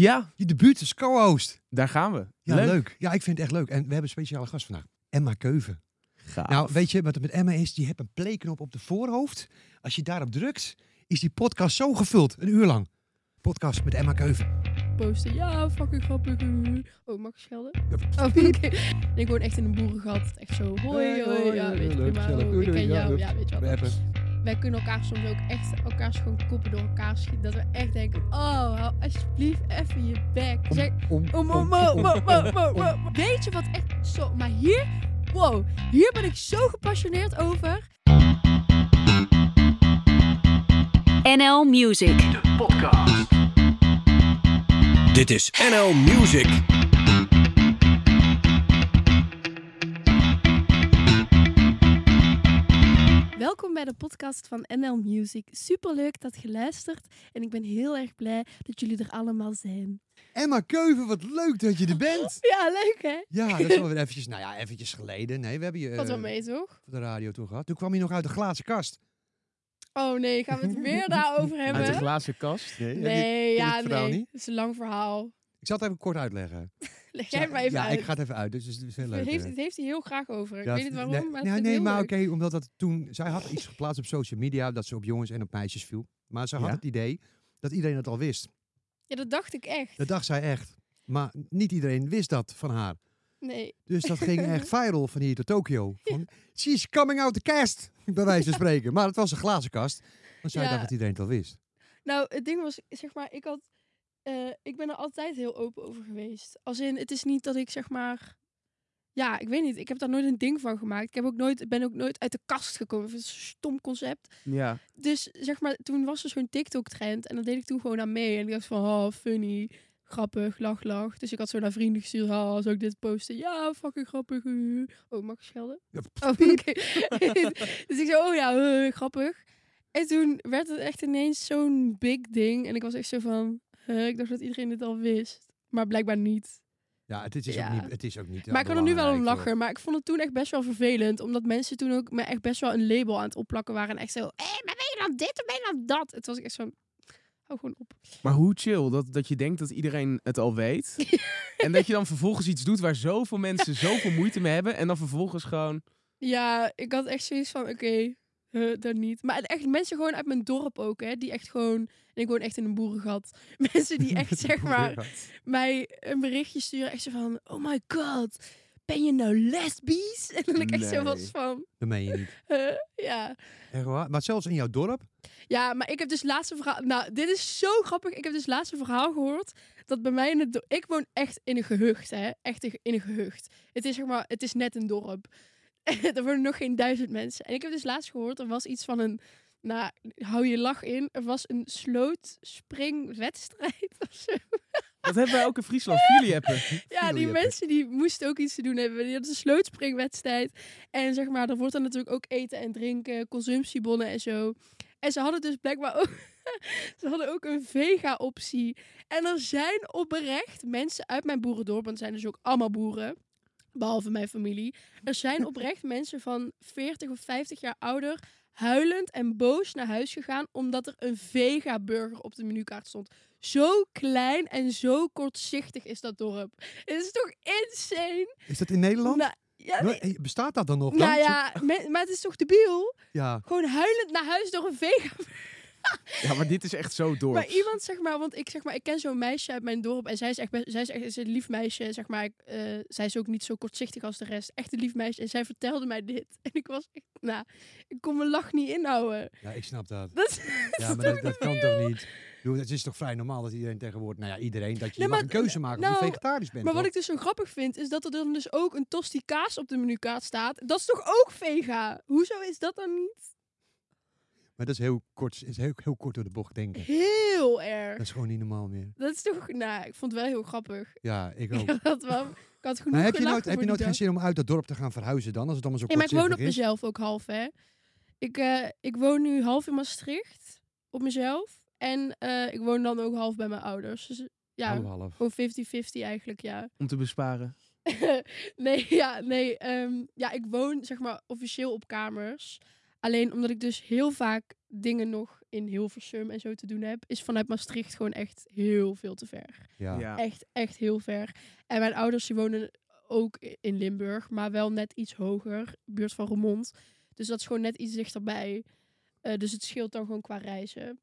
Ja, Je debuut als co-host. daar gaan we. Ja, leuk. Ja, ik vind het echt leuk. En we hebben een speciale gast vandaag. Emma Keuven. Gaaf. Nou, weet je wat er met Emma is? Die heeft een playknop op de voorhoofd. Als je daarop drukt, is die podcast zo gevuld. Een uur lang. Podcast met Emma Keuven. posten. Ja, fucking grappig. Oh, mag ik schelden? Ja, Oh, oké. Ik woon echt in een boerengat. Echt zo, hoi, hoi. Ja, weet je, leuk, prima. Oh, ik ken Ja, jou. Ja, weet je We wel. Wij kunnen elkaar soms ook echt elkaars gewoon koppen door elkaar schieten. Dat we echt denken, oh, hou alsjeblieft even je bek. Zeg, Om, om, om, om, om, om, om, om. Weet je wat echt zo... Maar hier, wow, hier ben ik zo gepassioneerd over. NL Music. Dit is NL Music. Welkom bij de podcast van NL Music. Superleuk dat je luistert. En ik ben heel erg blij dat jullie er allemaal zijn. Emma Keuven, wat leuk dat je er bent. Ja, leuk hè? Ja, dat is wel weer eventjes, nou ja, eventjes geleden. Nee, we hebben je Wat eh, wel mee, toch? op de radio toen gehad. Toen kwam je nog uit de glazen kast. Oh nee, gaan we het weer daarover Uit de hebben? glazen kast. Nee, Nee, ja, het verhaal nee. niet? Het is een lang verhaal. Ik zal het even kort uitleggen. Leg jij het maar even ja, uit. ik ga het even uit. Dus het is heel leuk. Het heeft, het heeft hij heel graag over. Ik Ja, weet niet waarom, nee, maar nee, het is nee, heel maar oké, omdat dat toen... Zij had iets geplaatst op social media dat ze op jongens en op meisjes viel. Maar ze had Ja? het idee dat iedereen het al wist. Ja, dat dacht ik echt. Dat dacht zij echt. Maar niet iedereen wist dat van haar. Nee. Dus dat ging echt viral van hier tot Tokio. Van, she's coming out the cast, bij wijze van spreken. Maar het was een glazen kast. Want zij Ja. dacht dat iedereen het al wist. Nou, het ding was, zeg maar, ik had... eh, ik ben er altijd heel open over geweest. Als in, het is niet dat ik, zeg maar... Ja, ik weet niet. Ik heb daar nooit een ding van gemaakt. Ik heb ook nooit, ben ook nooit uit de kast gekomen. Het een stom concept. Ja. Dus zeg maar, toen was er zo'n TikTok-trend. En dan deed ik toen gewoon aan mee. En ik dacht van, oh, funny, grappig, lach, lach. Dus ik had zo naar vrienden gestuurd. Oh, zou ik dit posten? Ja, fucking grappig. Oh, mag ik schelden? Ja, Oh, oké. dus ik zei, oh ja, uh, grappig. En toen werd het echt ineens zo'n big ding. En ik was echt zo van, huh, ik dacht dat iedereen dit al wist. Maar blijkbaar niet. Ja, het is, Ja. Ook, niet, het is ook niet. maar ik kan er nu wel om lachen. Maar ik vond het toen echt best wel vervelend. Omdat mensen toen ook me echt best wel een label aan het opplakken waren. En echt zo, hé, maar ben je dan dit of ben je dan dat? Het was ik echt zo, hou gewoon op. Maar hoe chill dat, dat je denkt dat iedereen het al weet. en dat je dan vervolgens iets doet waar zoveel mensen zoveel moeite mee hebben. En dan vervolgens gewoon... Ja, ik had echt zoiets van, oké, huh, dan niet. Maar echt mensen gewoon uit mijn dorp ook, hè. Die echt gewoon, en ik woon echt in een boerengat. Mensen die echt, zeg maar, mij een berichtje sturen. Echt zo van, oh my god, ben je nou lesbisch? En dan ik echt zo was van, Dat meen je niet. ja. Echt waar? Maar zelfs in jouw dorp? Ja, maar ik heb dus laatste verhaal. Nou, dit is zo grappig. Ik heb dus laatste verhaal gehoord dat bij mij in het. do- Ik woon echt in een gehucht, hè? Echt in een gehucht. Het is zeg maar, het is net een dorp. er wonen nog geen duizend mensen. En ik heb dus laatst gehoord, er was iets van een. Nou, hou je lach in. Er was een slootspringwedstrijd of zo. Dat hebben wij ook in Friesland. Jullie hebben. Ja, die mensen die moesten ook iets te doen hebben. Die hadden een slootspringwedstrijd. En zeg maar, er wordt dan natuurlijk ook eten en drinken, consumptiebonnen en zo. En ze hadden dus blijkbaar ook, ze hadden ook een vega-optie. En er zijn oprecht mensen uit mijn boerendorp, want het zijn dus ook allemaal boeren, behalve mijn familie. Er zijn oprecht mensen van 40 of 50 jaar ouder huilend en boos naar huis gegaan omdat er een vega-burger op de menukaart stond. Zo klein en zo kortzichtig is dat dorp. Het is toch insane? Is dat in Nederland? Nou, ja, Bestaat dat dan nog? nou dan? ja, maar het is toch debiel? ja. Gewoon huilend naar huis door een vega. Ja, maar dit is echt zo door. Maar iemand zeg maar, want ik zeg maar, ik ken zo'n meisje uit mijn dorp en zij is echt, zij is echt is een lief meisje, zeg maar. Ik, eh, zij is ook niet zo kortzichtig als de rest, echt een lief meisje. En zij vertelde mij dit en ik was echt, nou, ik kon mijn lach niet inhouden. ja, ik snap dat. Dat, Ja, maar dat, dat kan toch niet? Ik bedoel, Het is toch vrij normaal dat iedereen tegenwoordig, nou ja, iedereen, dat je, Nee, mag maar een keuze maken of nou, je vegetarisch bent. maar wat toch? ik dus zo grappig vind, is dat er dan dus ook een tosti kaas op de menukaart staat. Dat is toch ook vega? Hoezo is dat dan niet Maar dat is heel kort, is heel, heel kort door de bocht denken. heel erg? Dat is gewoon niet normaal meer. Dat is toch, nou, ik vond het wel heel grappig. Ja, ik Ik ook. had, wel, ik had genoeg Maar heb je nooit, heb je nooit geen zin om uit dat dorp te gaan verhuizen dan? Als het allemaal zo Ja, maar ik woon op is? mezelf ook half, hè. Ik, eh, ik woon nu half in Maastricht, op mezelf. En eh, ik woon dan ook half bij mijn ouders. Dus ja, Half, half. gewoon 50-50 eigenlijk, ja. Om te besparen. nee, ja, nee. ehm, ja, ik woon zeg maar officieel op kamers. Alleen omdat ik dus heel vaak dingen nog in Hilversum en zo te doen heb, is vanuit Maastricht gewoon echt heel veel te ver. Ja. Ja. Echt, echt heel ver. En mijn ouders die wonen ook in Limburg, maar wel net iets hoger, buurt van Remond. Dus dat is gewoon net iets dichterbij. Eh, dus het scheelt dan gewoon qua reizen.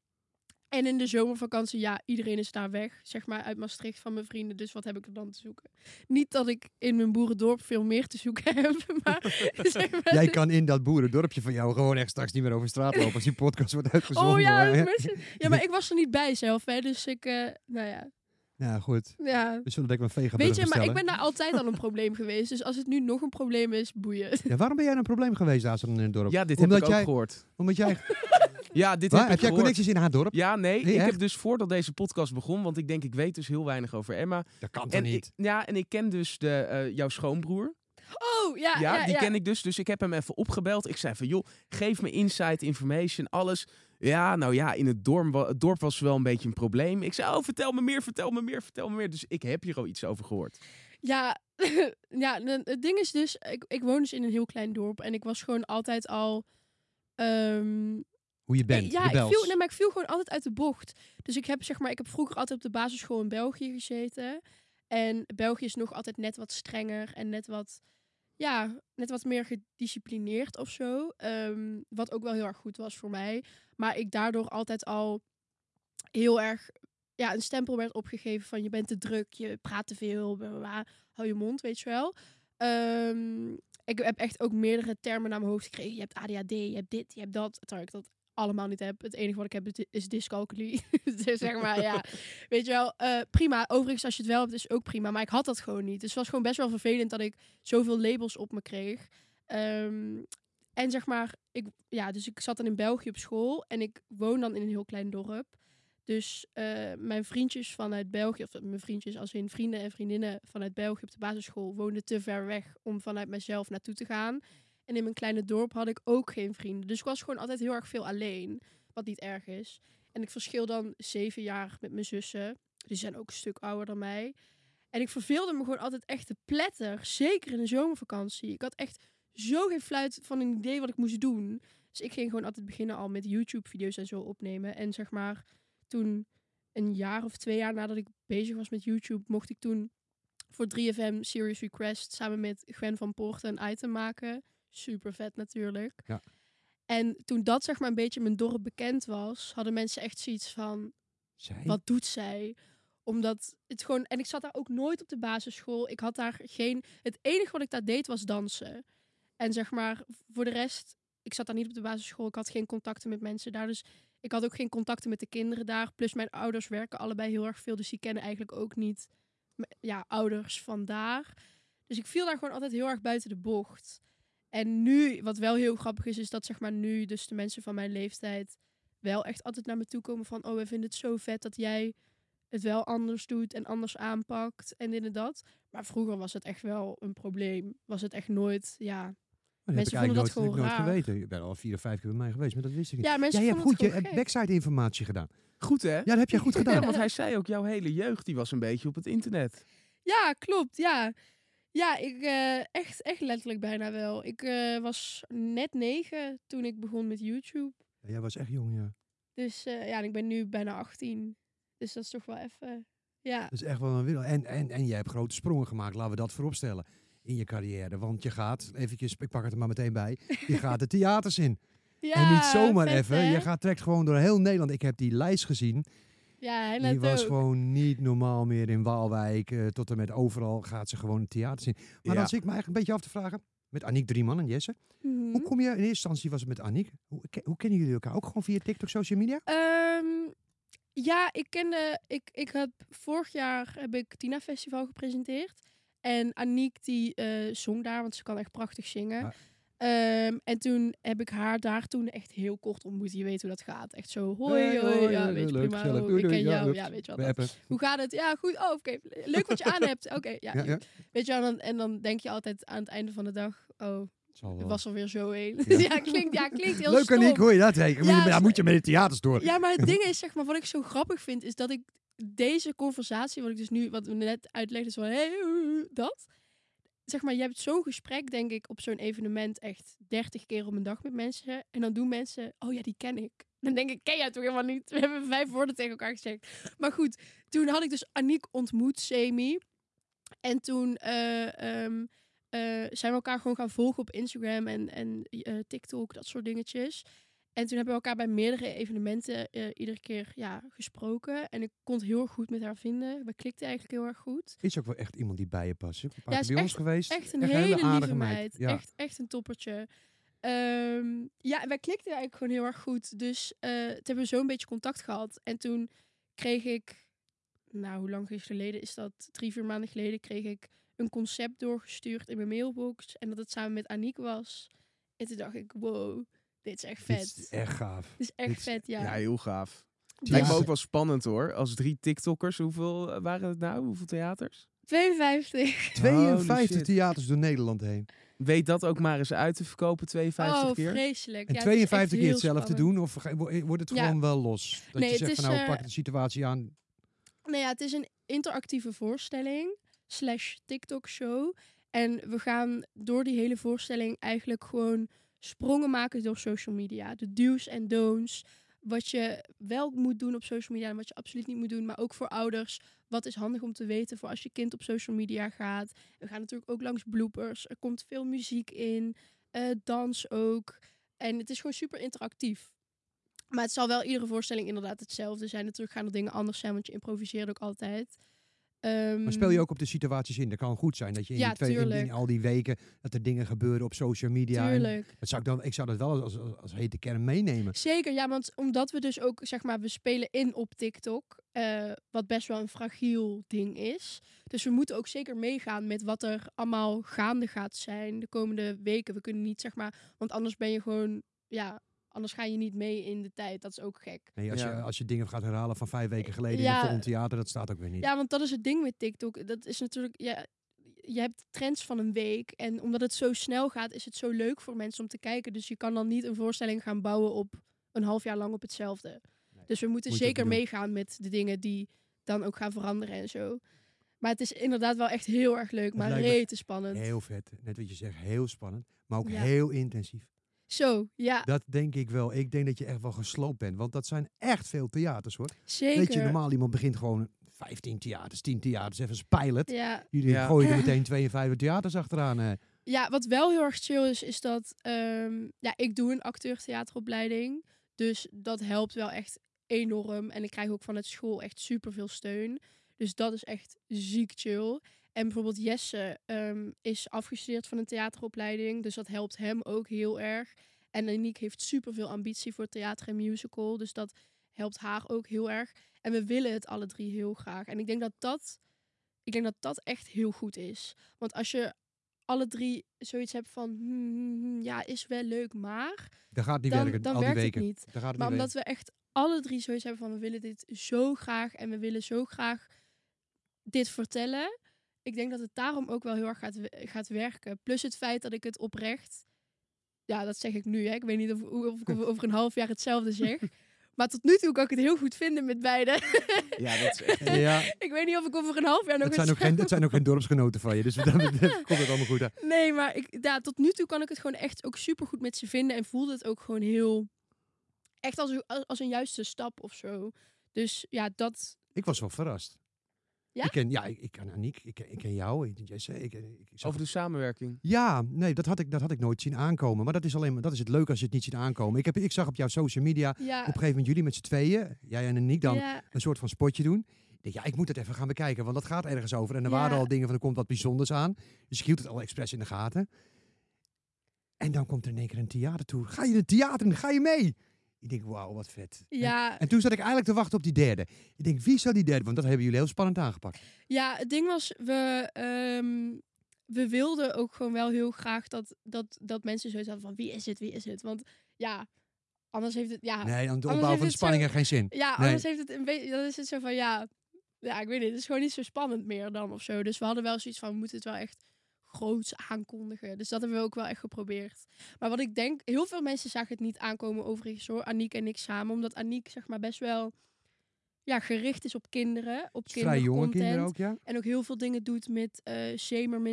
En in de zomervakantie, ja, iedereen is daar weg, zeg maar, uit Maastricht van mijn vrienden. Dus wat heb ik er dan te zoeken? Niet dat ik in mijn boerendorp veel meer te zoeken heb, maar... zeg maar Jij kan in dat boerendorpje van jou gewoon echt straks niet meer over straat lopen als die podcast wordt uitgezonden. Oh ja, mensen- ja, maar ik was er niet bij zelf, hè. Dus ik, eh, nou ja, Ja, goed. ja. We zullen denk ik een vega Weet je, maar ik ben daar altijd al een probleem geweest. Dus als het nu nog een probleem is, boeien. Ja, waarom ben jij een probleem geweest daar in het dorp? Ja, dit Omdat heb ik ook jij- gehoord. Omdat jij... Ja, dit heb Heb ik jij gehoord. connecties in haar dorp? Ja, nee. Nee, ik echt? heb dus voordat deze podcast begon, want ik denk ik weet dus heel weinig over Emma. Dat kan toch En niet? ik, ja, en ik ken dus de, eh, jouw schoonbroer. Oh, ja, Ja, ja, die ja. ken ik dus. Dus ik heb hem even opgebeld. Ik zei van, joh, geef me insight, information, alles. Ja, nou ja, in het dorp, het dorp was wel een beetje een probleem. Ik zei, oh, vertel me meer, vertel me meer, vertel me meer. Dus ik heb hier al iets over gehoord. Ja, ja het ding is dus, ik, ik woon dus in een heel klein dorp. En ik was gewoon altijd al... ehm, Hoe je bent, ja, ik viel, nee, maar ik viel gewoon altijd uit de bocht. Dus ik heb, zeg maar, ik heb vroeger altijd op de basisschool in België gezeten. En België is nog altijd net wat strenger en net wat, ja, net wat meer gedisciplineerd of zo. Ehm, wat ook wel heel erg goed was voor mij. Maar ik daardoor altijd al heel erg, ja, een stempel werd opgegeven van je bent te druk, je praat te veel, hou je mond, weet je wel. Ehm, ik heb echt ook meerdere termen naar mijn hoofd gekregen. Je hebt ADHD, je hebt dit, je hebt dat. Terwijl ik dat allemaal niet heb. Het enige wat ik heb is- dyscalculie. dus zeg maar, ja. Weet je wel, eh, prima. Overigens, als je het wel hebt, is ook prima. Maar ik had dat gewoon niet. Dus het was gewoon best wel vervelend dat ik zoveel labels op me kreeg. Ehm, en zeg maar, ik, ja, dus ik zat dan in België op school. En ik woon dan in een heel klein dorp. Dus eh, mijn vriendjes vanuit België, of mijn vriendjes als in vrienden en vriendinnen vanuit België op de basisschool, woonden te ver weg om vanuit mezelf naartoe te gaan. En in mijn kleine dorp had ik ook geen vrienden. Dus ik was gewoon altijd heel erg veel alleen. Wat niet erg is. En ik verschil dan zeven jaar met mijn zussen. Die zijn ook een stuk ouder dan mij. En ik verveelde me gewoon altijd echt te pletter. Zeker in de zomervakantie. Ik had echt zo geen fluit van een idee wat ik moest doen. Dus ik ging gewoon altijd beginnen al met YouTube-video's en zo opnemen. En zeg maar, toen een jaar of twee jaar nadat ik bezig was met YouTube, mocht ik toen voor 3FM Serious Request samen met Gwen van Poorten een item maken. Super vet natuurlijk. Ja. En toen dat zeg maar een beetje mijn dorp bekend was, hadden mensen echt zoiets van, Zij? wat doet zij? Omdat het gewoon. En ik zat daar ook nooit op de basisschool. Ik had daar geen. Het enige wat ik daar deed was dansen. En zeg maar, voor de rest. Ik zat daar niet op de basisschool. Ik had geen contacten met mensen daar. Dus ik had ook geen contacten met de kinderen daar. Plus mijn ouders werken allebei heel erg veel. Dus die kennen eigenlijk ook niet. Ja, ouders vandaar. Dus ik viel daar gewoon altijd heel erg buiten de bocht. En nu, wat wel heel grappig is, is dat zeg maar nu dus de mensen van mijn leeftijd wel echt altijd naar me toe komen van, oh, we vinden het zo vet dat jij het wel anders doet en anders aanpakt en dit en dat. Maar vroeger was het echt wel een probleem. Was het echt nooit, ja. Dat mensen heb ik vonden eigenlijk dat nooit, gewoon nooit raar. geweten. Je bent al vier of vijf keer bij mij geweest, maar dat wist ik niet. Ja, mensen Jij hebt goed je het gewoon eh, gek. backside informatie gedaan. Goed, hè? Ja, dat heb jij goed Ja, gedaan. want hij zei ook, jouw hele jeugd die was een beetje op het internet. Ja, klopt, ja. Ja, ik eh, echt, echt letterlijk bijna wel. Ik eh, was net negen toen ik begon met YouTube. Ja, jij was echt jong, ja. Dus eh, ja, en ik ben nu bijna 18. Dus dat is toch wel even, ja. Dat is echt wel een wereld. En, en, en jij hebt grote sprongen gemaakt, laten we dat vooropstellen. In je carrière. Want je gaat, eventjes, ik pak het er maar meteen bij. Je gaat de theaters in. ja en niet zomaar vet, even. hè? Je gaat trekt gewoon door heel Nederland. Ik heb die lijst gezien. Ja, hij Die was ook. gewoon niet normaal meer in Waalwijk. eh, tot en met overal gaat ze gewoon het theater zien. Maar Ja. dan zit ik me eigenlijk een beetje af te vragen. Met Aniek Drieman en Jesse. Mhm. Hoe kom je, in eerste instantie was het met Aniek. Hoe, hoe kennen jullie elkaar? Ook gewoon via TikTok, social media? Ehm, ja, ik kende. Ik, ik heb vorig jaar heb ik Tina Festival gepresenteerd. En Aniek die eh, zong daar, want ze kan echt prachtig zingen. Ehm, en toen heb ik haar daar toen echt heel kort ontmoet. Je weet hoe dat gaat. Echt zo, hoi, Hey, hoi, hoi, ja, weet je, leuk, prima. oh, Doei, ik ken ja, jou, ja, weet je wat. Hoe gaat het? Ja, goed. Oh, oké. Leuk wat je aan hebt. Oké, ja. Ja, ja. Weet je wel, en dan, en dan denk je altijd aan het einde van de dag, oh, Het was alweer zo een. Ja. Ja, klinkt, ja, klinkt heel Leuk stom. Aniek, hoor je dat? Hey, Ja, moet je met de theaters door. Ja, maar het ding is, zeg maar, wat ik zo grappig vind, is dat ik deze conversatie, wat ik dus nu, wat we net uitlegden, is van, hey, dat. Zeg maar, je hebt zo'n gesprek, denk ik, op zo'n evenement echt 30 keer op een dag met mensen. En dan doen mensen, oh ja, die ken ik. Dan denk ik, ken jij toch helemaal niet? We hebben vijf woorden tegen elkaar gezegd. Maar goed, toen had ik dus Aniek ontmoet, semi. En toen eh, ehm, eh, zijn we elkaar gewoon gaan volgen op Instagram en, en eh, TikTok, dat soort dingetjes. En toen hebben we elkaar bij meerdere evenementen eh, iedere keer ja, gesproken. En ik kon het heel erg goed met haar vinden. We klikten eigenlijk heel erg goed. Is ook wel echt iemand die bij je past. Ja, bij ons echt- geweest. Echt een Echt hele, aardige lieve meid. Ja. Echt, echt een toppertje. Ehm, ja, wij klikten eigenlijk gewoon heel erg goed. Dus toen hebben we zo een beetje contact gehad. En toen kreeg ik, nou hoe lang geleden is dat? Drie, vier maanden geleden kreeg ik een concept doorgestuurd in mijn mailbox. En dat het samen met Aniek was. En toen dacht ik, wow, dit is echt Dit vet. is echt gaaf. Dit is echt dit is- vet, ja. Ja, heel gaaf. Dus Lijkt me ook wel spannend hoor. Als drie TikTokkers, hoeveel eh, waren het nou? Hoeveel theaters? 52. 52 shit. theaters door Nederland heen. Weet dat ook maar eens uit te verkopen, 52 oh, keer. vreselijk. En Ja, het is echt 52 keer hetzelfde spannend. doen? Of wo- wordt het Ja. gewoon wel los? Dat Nee, je het zegt van nou, eh, pak de situatie aan. Nou ja, het is een interactieve voorstelling slash TikTok show. En we gaan door die hele voorstelling eigenlijk gewoon sprongen maken door social media. De do's en don'ts. Wat je wel moet doen op social media en wat je absoluut niet moet doen. Maar ook voor ouders. Wat is handig om te weten voor als je kind op social media gaat. We gaan natuurlijk ook langs bloopers. Er komt veel muziek in. eh, dans ook. En het is gewoon super interactief. Maar het zal wel iedere voorstelling inderdaad hetzelfde zijn. Natuurlijk gaan er dingen anders zijn, want je improviseert ook altijd. Maar speel je ook op de situaties in? Dat kan goed zijn dat je in, Ja, die twee, in, al die weken dat er dingen gebeuren op social media. en Tuurlijk. dat zou ik, dan, ik zou dat wel als, als, als hete kern meenemen. Zeker, ja, want omdat we dus ook, zeg maar, we spelen in op TikTok, eh, wat best wel een fragiel ding is. Dus we moeten ook zeker meegaan met wat er allemaal gaande gaat zijn de komende weken. We kunnen niet, zeg maar, want anders ben je gewoon, ja, anders ga je niet mee in de tijd. Dat is ook gek. Nee, als, Ja. je, als je dingen gaat herhalen van vijf weken geleden in Ja. een volgend theater, dat staat ook weer niet. Ja, want dat is het ding met TikTok. Dat is natuurlijk, ja, je hebt trends van een week. En omdat het zo snel gaat, is het zo leuk voor mensen om te kijken. Dus je kan dan niet een voorstelling gaan bouwen op een half jaar lang op hetzelfde. Dus we moeten zeker meegaan met de dingen die dan ook gaan veranderen en zo. Maar het is inderdaad wel echt heel erg leuk, maar rete spannend. Heel vet. Net wat je zegt, heel spannend. Maar ook Ja. heel intensief. Zo, ja, Dat denk ik wel. Ik denk dat je echt wel gesloopt bent. Want dat zijn echt veel theaters hoor. zeker. Weet je, normaal iemand begint gewoon 15 theaters, 10 theaters, even als pilot. Ja, Jullie Ja. gooien er meteen 52 theaters achteraan. eh. Ja, wat wel heel erg chill is, is dat ehm, ja, ik doe een acteur-theateropleiding. Dus dat helpt wel echt enorm. En ik krijg ook vanuit school echt super veel steun. Dus dat is echt ziek chill. En bijvoorbeeld Jesse ehm, is afgestudeerd van een theateropleiding. Dus dat helpt hem ook heel erg. En Aniek heeft super veel ambitie voor theater en musical. Dus dat helpt haar ook heel erg. En we willen het alle drie heel graag. En ik denk dat dat, ik denk dat, dat echt heel goed is. Want als je alle drie zoiets hebt van, hmm, hmm, hmm, ja, is wel leuk, maar Dat gaat niet dan, werken, dan al die werkt weken. het niet. Dat gaat het Maar niet omdat we echt alle drie zoiets hebben van, we willen dit zo graag en we willen zo graag dit vertellen. Ik denk dat het daarom ook wel heel erg gaat, gaat werken. Plus het feit dat ik het oprecht, ja, dat zeg ik nu, hè. Ik weet niet of, of ik over, een half jaar hetzelfde zeg. Maar tot nu toe kan ik het heel goed vinden met beide. Ja, dat is echt... Ja, ik weet niet of ik over een half jaar nog het zijn, ook geen, het zijn ook geen dorpsgenoten van je. Dus betreft komt het allemaal goed uit. Nee, maar ik, ja, tot nu toe kan ik het gewoon echt ook super goed met ze vinden. En voelde het ook gewoon heel... Echt als, een- als een juiste stap of zo. Dus ja, dat... Ik was wel verrast. Ja? Ik ken, ja, ik, ik ken Aniek, ik, ken- ik ken jou, ik ken Jesse. Ik, ik, ik zag Over de samenwerking. Ja, nee, dat had, ik, dat had ik nooit zien aankomen. Maar dat is, alleen, maar dat is het leuke als je het niet ziet aankomen. Ik, heb, ik zag op jouw social media op Ja, een gegeven moment jullie met z'n tweeën, jij en Aniek dan, ja, een soort van spotje doen. Ja, ik moet het even gaan bekijken, want dat gaat ergens over. En er waren al dingen van, er komt wat bijzonders aan. Dus ik hield het al expres in de gaten. En dan komt er in één keer een theatertour. Ga je de theater in? Ga je mee? Ik denk, wauw, wat vet. En, ja, en toen zat ik eigenlijk te wachten op die derde. Ik denk, wie zal die derde? Want dat hebben jullie heel spannend aangepakt. ja, het ding was, we, ehm, we wilden ook gewoon wel heel graag dat, dat, dat mensen zoiets hadden van wie is het, wie is het? Want ja, anders heeft het, ja, Nee, aan de anders opbouw van de het spanning zo- heeft geen zin. Ja, Nee. anders heeft het een beetje. Dan is het zo van ja. Ja, ik weet niet. Het is gewoon niet zo spannend meer dan of zo. Dus we hadden wel zoiets van: we moeten het wel echt groots aankondigen. Dus dat hebben we ook wel echt geprobeerd. Maar wat ik denk, heel veel mensen zagen het niet aankomen overigens hoor. Aniek en ik samen. Omdat Aniek zeg maar best wel. ja, gericht is op kinderen. Op vrij jonge kinderen kindercontent. ook, ja? En ook heel veel dingen doet met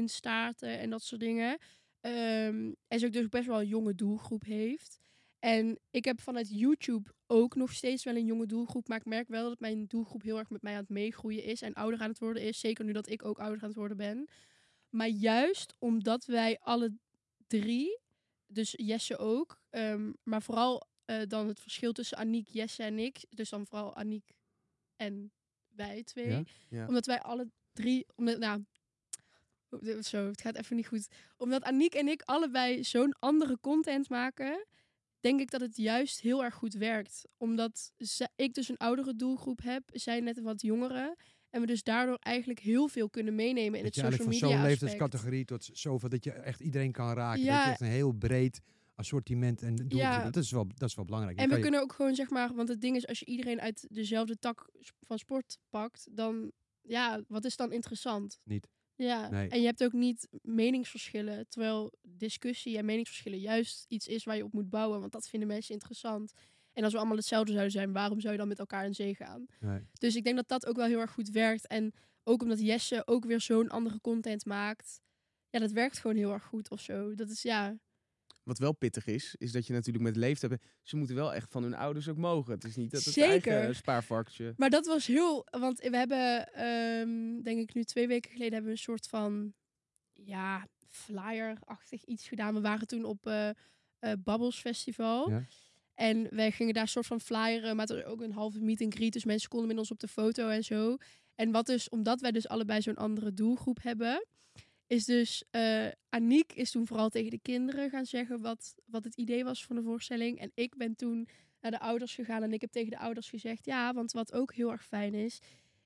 staarten en dat soort dingen. Ehm, en ze ook dus best wel een jonge doelgroep heeft. En ik heb vanuit YouTube ook nog steeds wel een jonge doelgroep. Maar ik merk wel dat mijn doelgroep heel erg met mij aan het meegroeien is. En ouder aan het worden is. Zeker nu dat ik ook ouder aan het worden ben. Maar juist omdat wij alle drie, dus Jesse ook. ehm, maar vooral eh, dan het verschil tussen Aniek, Jesse en ik. Dus dan vooral Aniek en wij twee. Ja. Ja. Omdat wij alle drie, omdat, nou, zo, het gaat even niet goed. Omdat Aniek en ik allebei zo'n andere content maken, denk ik dat het juist heel erg goed werkt. Omdat ze- ik dus een oudere doelgroep heb, zij net wat jongere. En we dus daardoor eigenlijk heel veel kunnen meenemen in Dat het je social eigenlijk van media zo'n leeftijdscategorie tot zoveel dat je echt iedereen kan raken. Ja. Dat je echt een heel breed assortiment en doelgroep. Ja. Dat, is wel, dat is wel belangrijk. En we je- kunnen ook gewoon zeg maar, want het ding is, als je iedereen uit dezelfde tak van sport pakt, dan ja, wat is dan interessant? Niet. Ja, Nee. en je hebt ook niet meningsverschillen, terwijl discussie en meningsverschillen juist iets is waar je op moet bouwen, want dat vinden mensen interessant. En als we allemaal hetzelfde zouden zijn, waarom zou je dan met elkaar in zee gaan? Nee. Dus ik denk dat dat ook wel heel erg goed werkt. En ook omdat Jesse ook weer zo'n andere content maakt. Ja, dat werkt gewoon heel erg goed of zo. Dat is ja. Wat wel pittig is, is dat je natuurlijk met leeftijd... bent- Ze moeten wel echt van hun ouders ook mogen. Het is niet dat het Zeker. eigen spaarvarkentje... Maar dat was heel. Want we hebben, ehm, denk ik, nu twee weken geleden hebben we een soort van. Ja, flyer-achtig iets gedaan. We waren toen op eh eh Bubbles Festival. Ja. En wij gingen daar soort van flyeren, maar het was ook een halve meet and greet. Dus mensen konden met ons op de foto en zo. En wat dus, omdat wij dus allebei zo'n andere doelgroep hebben, is dus eh Aniek is toen vooral tegen de kinderen gaan zeggen wat, wat het idee was van de voorstelling. En ik ben toen naar de ouders gegaan en ik heb tegen de ouders gezegd, ja, want wat ook heel erg fijn is,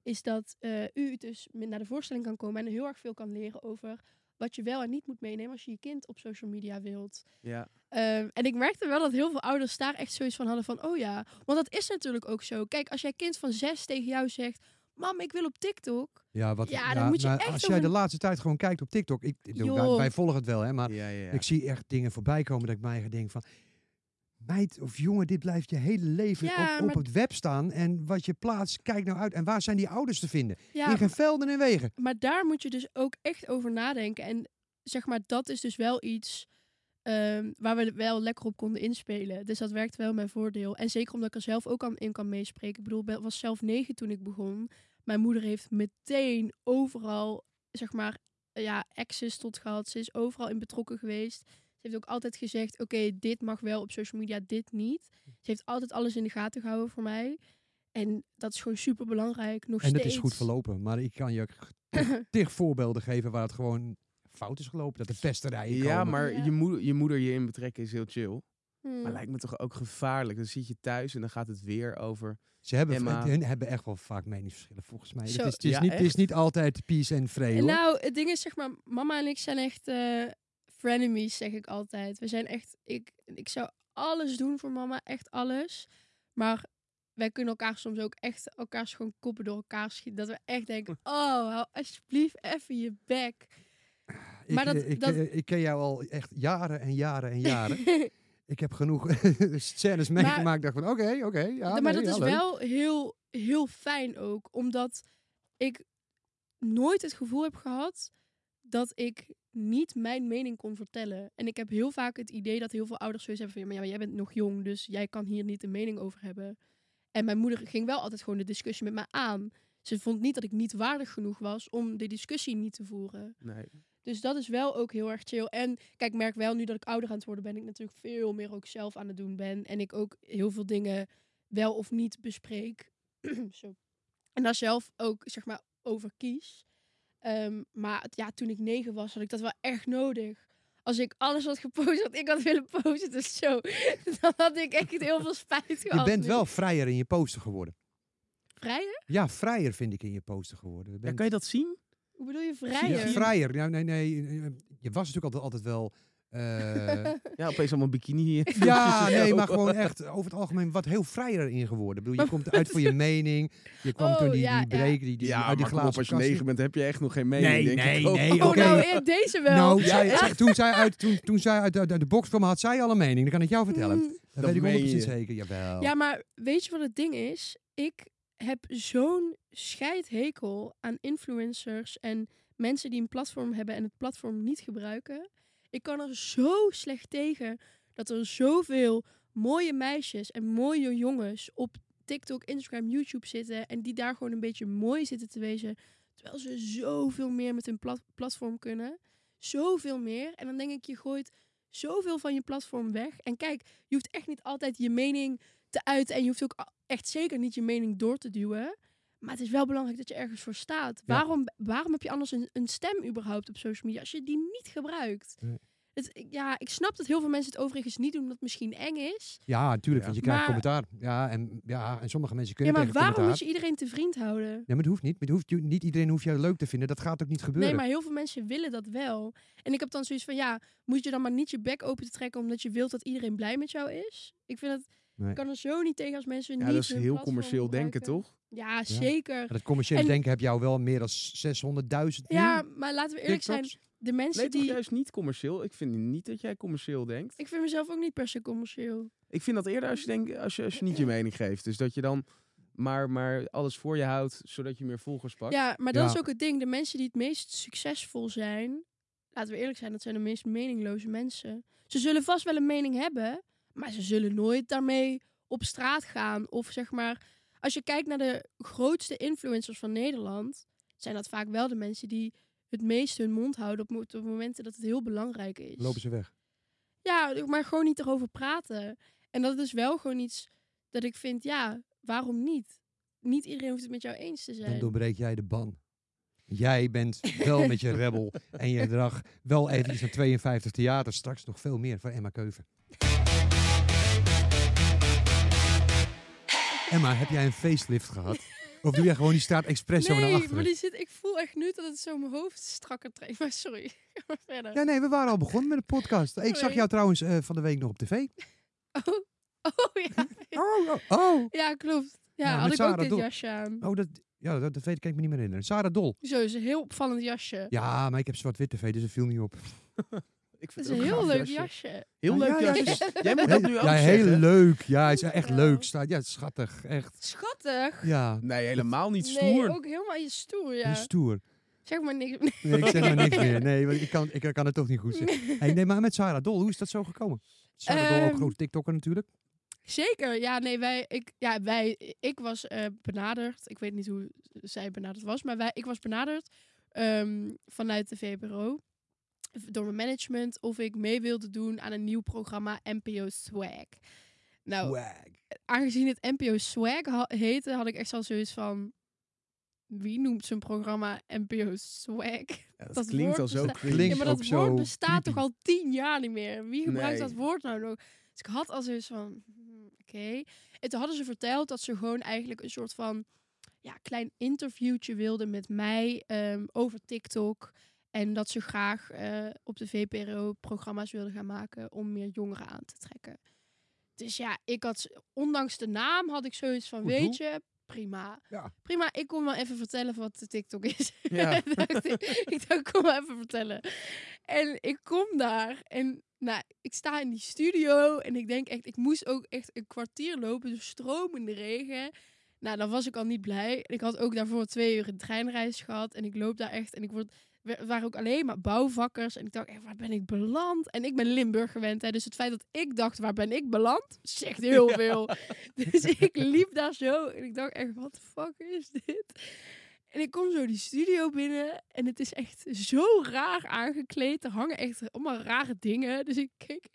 is dat eh, u dus naar de voorstelling kan komen en heel erg veel kan leren over wat je wel en niet moet meenemen als je je kind op social media wilt. Ja. Ehm, en ik merkte wel dat heel veel ouders daar echt zoiets van hadden van, oh ja, want dat is natuurlijk ook zo. Kijk, als jij kind van zes tegen jou zegt, mam, ik wil op TikTok. Ja, wat, Ja, dan moet je maar echt als jij de laatste tijd gewoon kijkt op TikTok. Ik, ik- wij, wij volgen het wel, hè, maar Ja, ja, ja. ik zie echt dingen voorbij komen dat ik mij eigen denk van... Meid of jongen, dit blijft je hele leven Ja, op, op maar- het web staan. En wat je plaatst, kijk nou uit. En waar zijn die ouders te vinden? Ja, In geen velden en wegen. maar daar moet je dus ook echt over nadenken. En zeg maar, dat is dus wel iets ehm, waar we wel lekker op konden inspelen. Dus dat werkt wel mijn voordeel. En zeker omdat ik er zelf ook aan in kan meespreken. Ik bedoel, ik was zelf negen toen ik begon. Mijn moeder heeft meteen overal, zeg maar, ja, access tot gehad. Ze is overal in betrokken geweest. Heeft ook altijd gezegd, oké, dit mag wel op social media, dit niet. Ze heeft altijd alles in de gaten gehouden voor mij. En dat is gewoon super belangrijk. Nog En dat steeds. is goed verlopen. Maar ik kan je ook tig, voorbeelden geven waar het gewoon fout is gelopen. Dat de pesterijen Ja, komen. maar Ja. Je, moeder, je moeder je in betrekken is heel chill. Hmm. Maar lijkt me toch ook gevaarlijk. Dan zit je thuis en dan gaat het weer over... Ze hebben, Emma. hun hebben echt wel vaak meningsverschillen volgens mij. Zo. Het is, het, is Ja, niet, het is niet altijd peace en vrede nou, het ding is, zeg maar, mama en ik zijn echt eh frenemies, zeg ik altijd. We zijn echt, ik, ik zou alles doen voor mama, echt alles. Maar wij kunnen elkaar soms ook echt elkaars gewoon koppen door elkaar schieten. Dat we echt denken, oh, hou alsjeblieft even je bek. ik, maar dat- eh, ik, dat- eh, ik ken jou al echt jaren en jaren en jaren. ik heb genoeg scènes meegemaakt. dacht van oké, oké. ja, maar nee, dat is leuk. wel heel, heel fijn ook. Omdat ik nooit het gevoel heb gehad dat ik niet mijn mening kon vertellen. En ik heb heel vaak het idee dat heel veel ouders zoiets hebben van... Ja, maar jij bent nog jong, dus jij kan hier niet een mening over hebben. En mijn moeder ging wel altijd gewoon de discussie met mij aan. Ze vond niet dat ik niet waardig genoeg was om de discussie niet te voeren. Nee. Dus dat is wel ook heel erg chill. En kijk, ik merk wel nu dat ik ouder aan het worden ben, ik natuurlijk veel meer ook zelf aan het doen ben. En ik ook heel veel dingen wel of niet bespreek. Zo. En daar zelf ook, zeg maar, over kies. Ehm, maar ja, toen ik negen was, had ik dat wel echt nodig. Als ik alles had gepost wat ik had willen posten, dus zo, dan had ik echt heel veel spijt Je gehad. bent nu. wel vrijer in je poster geworden. Vrijer? Ja, vrijer vind ik in je poster geworden. Je Ja, bent- kan je dat zien? Hoe bedoel je Ja, vrijer? vrijer. Ja, nee, nee. eh, Je was natuurlijk altijd, altijd wel... eh, Ja, opeens allemaal bikini. ja, nee, maar gewoon echt over het algemeen wat heel vrijer in geworden. Ik bedoel, je komt uit voor je mening. Je kwam Oh, toen die, ja, die ja. break, die, die, Ja, uit die op, glazen als je negen bent, heb je echt nog geen mening, Nee, denk nee, ik ook. nee, Oh, oké. nou, deze wel. Nou, Ja, zij, ja. zij- toen zij uit, toen, toen zij uit de, uit de box kwam, had zij al een mening. Dat kan ik jou vertellen. Mm. Dat, Dat weet ik meen 100% je. zeker. Jawel. Ja, maar weet je wat het ding is? Ik heb zo'n scheidhekel aan influencers en mensen die een platform hebben en het platform niet gebruiken. Ik kan er zo slecht tegen dat er zoveel mooie meisjes en mooie jongens op TikTok, Instagram, YouTube zitten en die daar gewoon een beetje mooi zitten te wezen, terwijl ze zoveel meer met hun plat- platform kunnen. Zoveel meer. En dan denk ik, je gooit zoveel van je platform weg. En kijk, je hoeft echt niet altijd je mening te uiten en je hoeft ook echt zeker niet je mening door te duwen. Maar het is wel belangrijk dat je ergens voor staat. Ja. Waarom, waarom heb je anders een, een stem überhaupt op social media als je die niet gebruikt? Nee. Het, ik- ja, ik snap dat heel veel mensen het overigens niet doen omdat het misschien eng is. Ja, natuurlijk, Ja. want je krijgt Maar- commentaar. Ja en, ja, en sommige mensen Ja, kunnen maar tegen waarom commentaar. moet je iedereen te vriend houden? Ja, maar het hoeft niet. Maar het hoeft, je- niet iedereen hoeft jou leuk te vinden. Dat gaat ook niet gebeuren. Nee, maar heel veel mensen willen dat wel. En ik heb dan zoiets van, ja, moet je dan maar niet je bek open te trekken omdat je wilt dat iedereen blij met jou is? Ik vind het, Nee. ik kan er zo niet tegen als mensen Ja, niet dat is heel commercieel denken, toch? Ja, zeker. Maar dat commerciële En- denken heb jou wel meer dan 600.000 Ja, maar laten we eerlijk zijn, de mensen Nee, toch die... juist niet commercieel. Ik vind niet dat jij commercieel denkt. Ik vind mezelf ook niet per se commercieel. Ik vind dat eerder als je, denkt, als je, als je niet je mening geeft. Dus dat je dan maar, maar alles voor je houdt, zodat je meer volgers pakt. Ja, maar dat Ja. is ook het ding. De mensen die het meest succesvol zijn, laten we eerlijk zijn, dat zijn de meest meningloze mensen. Ze zullen vast wel een mening hebben, maar ze zullen nooit daarmee op straat gaan. Of zeg maar, als je kijkt naar de grootste influencers van Nederland, zijn dat vaak wel de mensen die het meest hun mond houden op, mo- op momenten dat het heel belangrijk is. Lopen ze weg. Ja, maar gewoon niet erover praten. En dat is wel gewoon iets dat ik vind, ja, waarom niet? Niet iedereen hoeft het met jou eens te Dan zijn. doorbreek jij de ban. Jij bent wel met je rebel. En je draag wel even iets van 52 theater. Straks nog veel meer van Emma Keuven. Emma, heb jij een facelift gehad? Of doe jij gewoon die straat expres zo naar Nee, achteren? maar die zit, ik voel echt nu dat het zo mijn hoofd strakker trekt. Maar sorry, ga maar verder. Ja, nee, we waren al begonnen met de podcast. Ik zag jou trouwens eh, van de week nog op tv. Oh, oh ja. Oh, oh, oh. Ja, klopt. Ja, Ja, had ik ook dit Dol- jasje aan. Oh, dat, ja, dat, dat weet ik, kan ik me niet meer herinneren. Sarah Dol. Zo, is een heel opvallend jasje. Ja, maar ik heb zwart-wit tv, dus dat viel niet op. Ik Het vind is het een heel leuk jasje. jasje. Heel Ja, leuk ja, jasje. Jij moet dat nu ook ja, zeggen. heel leuk. Ja, hij is echt leuk. Staat, ja, schattig. Echt. Schattig. Ja, Nee, helemaal niet Nee, stoer. ook helemaal je stoer, ja. stoer. Zeg maar niks. Nee, ik zeg maar niks meer. Nee, want ik kan, ik kan het toch niet goed zeggen. Hey, nee, maar met Sarah Dol, hoe is dat zo gekomen? Sarah Dol, ook Ehm, grote TikToker natuurlijk. Zeker, ja, nee, wij, ik, ja, wij, ik was eh, benaderd. Ik weet niet hoe zij benaderd was, maar wij, ik was benaderd ehm, vanuit de VPRO door mijn management of ik mee wilde doen aan een nieuw programma NPO Swag. Nou, Swag. aangezien het NPO Swag ha- heette, had ik echt al zoiets van wie noemt zijn programma NPO Swag? Ja, dat, dat klinkt al zo. Klinkt Ja, maar dat woord bestaat toch al tien jaar niet meer? Wie gebruikt Nee. dat woord nou nog? Dus ik had al zoiets van, hmm, oké. En toen hadden ze verteld dat ze gewoon eigenlijk een soort van ja, klein interviewtje wilden met mij ehm, over TikTok. En dat ze graag eh, op de VPRO programma's wilden gaan maken om meer jongeren aan te trekken. Dus ja, ik had, ondanks de naam, had ik zoiets van, Goed weet doel. je, prima. Ja. Prima, ik kom wel even vertellen wat de TikTok is. Ja. dacht ik, ik dacht, ik kom wel even vertellen. En ik kom daar en nou, ik sta in die studio en ik denk echt, ik moest ook echt een kwartier lopen, dus stromende regen. Nou, dan was ik al niet blij. Ik had ook daarvoor twee uur een treinreis gehad en ik loop daar echt en ik word waren ook alleen maar bouwvakkers. En ik dacht, echt, waar ben ik beland? En ik ben Limburg gewend. Hè, dus het feit dat ik dacht, waar ben ik beland? Zegt heel veel. Dus ik liep daar zo. En ik dacht echt, wat de fuck is dit? En ik kom zo die studio binnen. En het is echt zo raar aangekleed. Er hangen echt allemaal rare dingen. Dus ik keek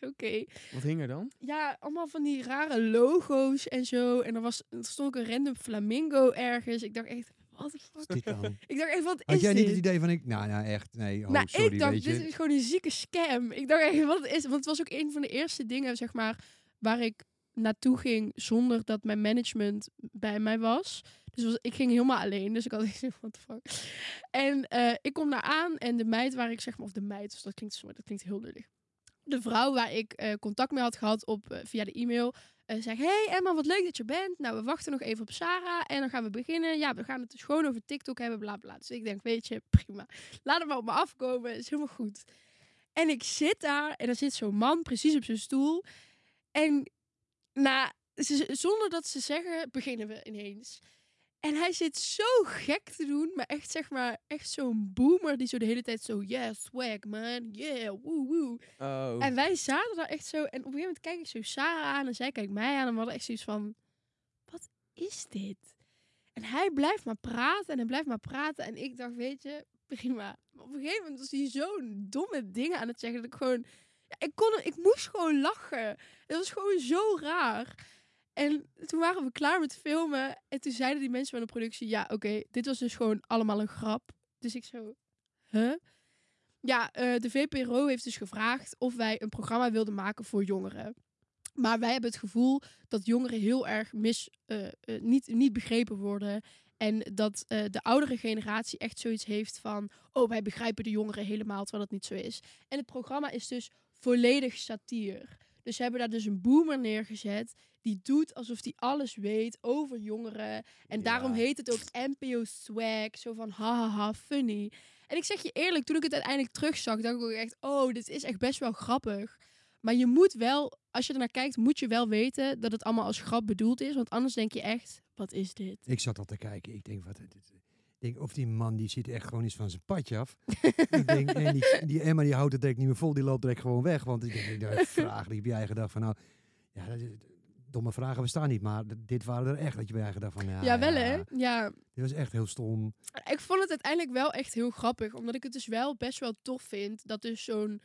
oké. Wat hing er dan? Ja, allemaal van die rare logo's en zo. En er, was, er stond ook een random flamingo ergens. Ik dacht echt, wat fuck? Dit dan? Ik dacht echt, wat Had is jij dit? niet het idee van ik... Nou, nou echt, nee. Oh, nou, sorry, ik dacht, weet je. dit is gewoon een zieke scam. Ik dacht echt, wat is? Want het was ook een van de eerste dingen, zeg maar, waar ik naartoe ging zonder dat mijn management bij mij was. Dus was, ik ging helemaal alleen, dus ik had echt what the fuck. En eh, ik kom daar aan en de meid waar ik zeg maar, of de meid, dus dat klinkt, dat klinkt heel lullig. De vrouw waar ik eh, contact mee had gehad op, eh, via de e-mail, eh zei, hey Emma, wat leuk dat je bent. Nou, we wachten nog even op Sarah en dan gaan we beginnen. Ja, we gaan het dus gewoon over TikTok hebben, bla bla. Dus ik denk, weet je, prima. Laat hem maar op me afkomen, is helemaal goed. En ik zit daar en er zit zo'n man precies op zijn stoel. En na zonder dat ze zeggen, beginnen we ineens. En hij zit zo gek te doen, maar echt zeg maar, echt zo'n boomer die zo de hele tijd zo, yeah, swag man, yeah, woe woe. Oh. En wij zaten daar echt zo, en op een gegeven moment kijk ik zo Sarah aan en zij kijkt mij aan en we hadden echt zoiets van, wat is dit? En hij blijft maar praten en hij blijft maar praten en ik dacht, weet je, prima. Maar op een gegeven moment was hij zo'n domme dingen aan het zeggen dat ik gewoon, ja, ik kon, ik moest gewoon lachen. Het was gewoon zo raar. En toen waren we klaar met filmen. En toen zeiden die mensen van de productie: Ja, oké, dit was dus gewoon allemaal een grap. Dus ik zo: Huh? Ja, eh, de VPRO heeft dus gevraagd of wij een programma wilden maken voor jongeren. Maar wij hebben het gevoel dat jongeren heel erg mis, eh, eh, niet, niet begrepen worden. En dat de oudere generatie echt zoiets heeft van: Oh, wij begrijpen de jongeren helemaal, terwijl dat niet zo is. En het programma is dus volledig satire. Dus ze hebben daar dus een boomer neergezet. Die doet alsof hij alles weet over jongeren. En daarom heet het ook NPO Swag. Zo van hahaha, funny. En ik zeg je eerlijk, toen ik het uiteindelijk terugzag, dacht ik ook echt... Oh, dit is echt best wel grappig. Maar je moet wel, als je er naar kijkt, moet je wel weten dat het allemaal als grap bedoeld is. Want anders denk je echt, wat is dit? Ik zat al te kijken. Ik denk, wat, dit- denk, of die man die zit echt gewoon iets van zijn padje af. ik denk, en die, die Emma die houdt het direct niet meer vol, die loopt direct gewoon weg. Want ik denk, nou, vragen die heb jij gedacht van, nou, ja, dat is- domme vragen bestaan niet, maar dit waren er echt dat je bij je gedacht van, ja, Ja, wel hè? Ja, Dit was echt heel stom. ik vond het uiteindelijk wel echt heel grappig. Omdat ik het dus wel best wel tof vind dat dus zo'n